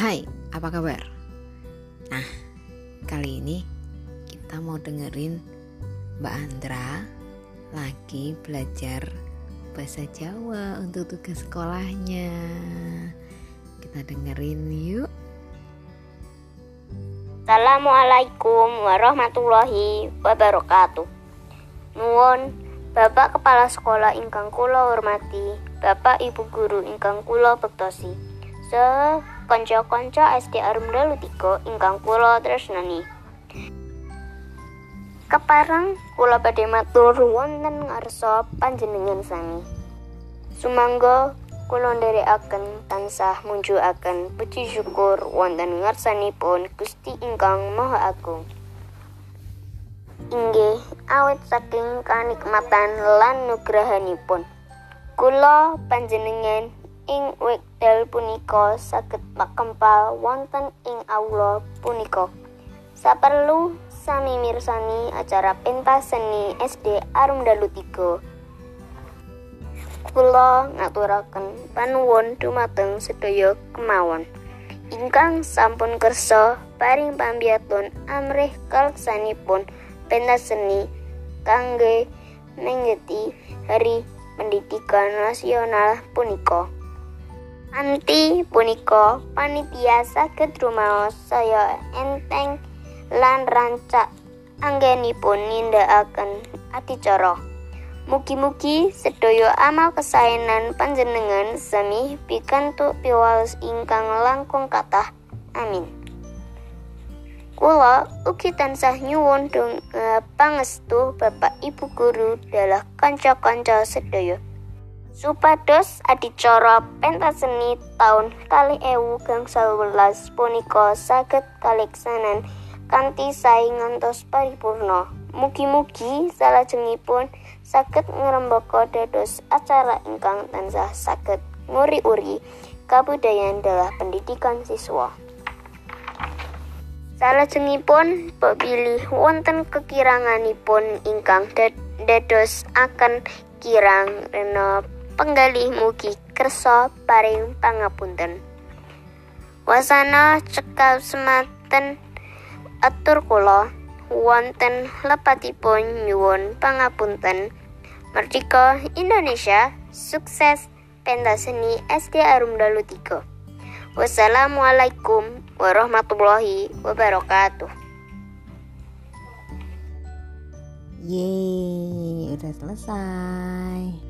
Hai, apa kabar? Nah, kali ini kita mau dengerin Mbak Andra lagi belajar bahasa Jawa untuk tugas sekolahnya. Kita dengerin yuk. Assalamualaikum warahmatullahi wabarakatuh. Nuwun Bapak Kepala Sekolah ingkang kula hormati, Bapak Ibu Guru ingkang kula bektosi. Se kanca-kanca SD Arumdalu 3 ingkang kula tresnani. Kepareng kula badhe matur wonten ngarsa panjenengan sami. Sumangga kula nderekaken tansah munjuaken puji syukur wonten ngarsanipun Gusti ingkang Maha Agung. Inggih awit saking kanikmatan lan nugrahanipun. Kula panjenengan ing wekdal punika saged makempal wonten ing aula punika. Saperlu sami mirsani acara pentas seni SD Arumdalu 3. Kula ngaturaken panuwun dumateng sedaya kemawon. Ingkang sampun kersa paring pambiyaton amrih kaleksanipun pentas seni kangge menggeti Hari Pendidikan Nasional punika. Anti punika panitia saged rumaos saya enteng lan rancak anggenipun nindakaken adicara. Mugi-mugi sedaya amal kesaenan panjenengan sami pikantuk piwales ingkang langkung kathah. Amin. Kula ugi tansah nyuwun dong pangestu Bapak Ibu guru dalah kanca-kanca sedaya supados adicara pentas seni tahun kali ewu gangsal welas punika saged kaleksanan kanthi sae ngantos paripurna. Mugi-mugi salajengipun saged ngrembaka dados acara ingkang tansah saged nguri-uri kabudayan dalah pendidikan siswa. Salajengipun pilih wonten kekiranganipun ingkang dados akan kirang rena penggalih mugi kersa paring pangapunten. Wasana cekal sematen atur kula wonten lepatipun nyuwun pangapunten. Merdeka Indonesia sukses pentas seni SD Arumdalu 3. Wassalamualaikum warahmatullahi wabarakatuh. Yeay, udah selesai.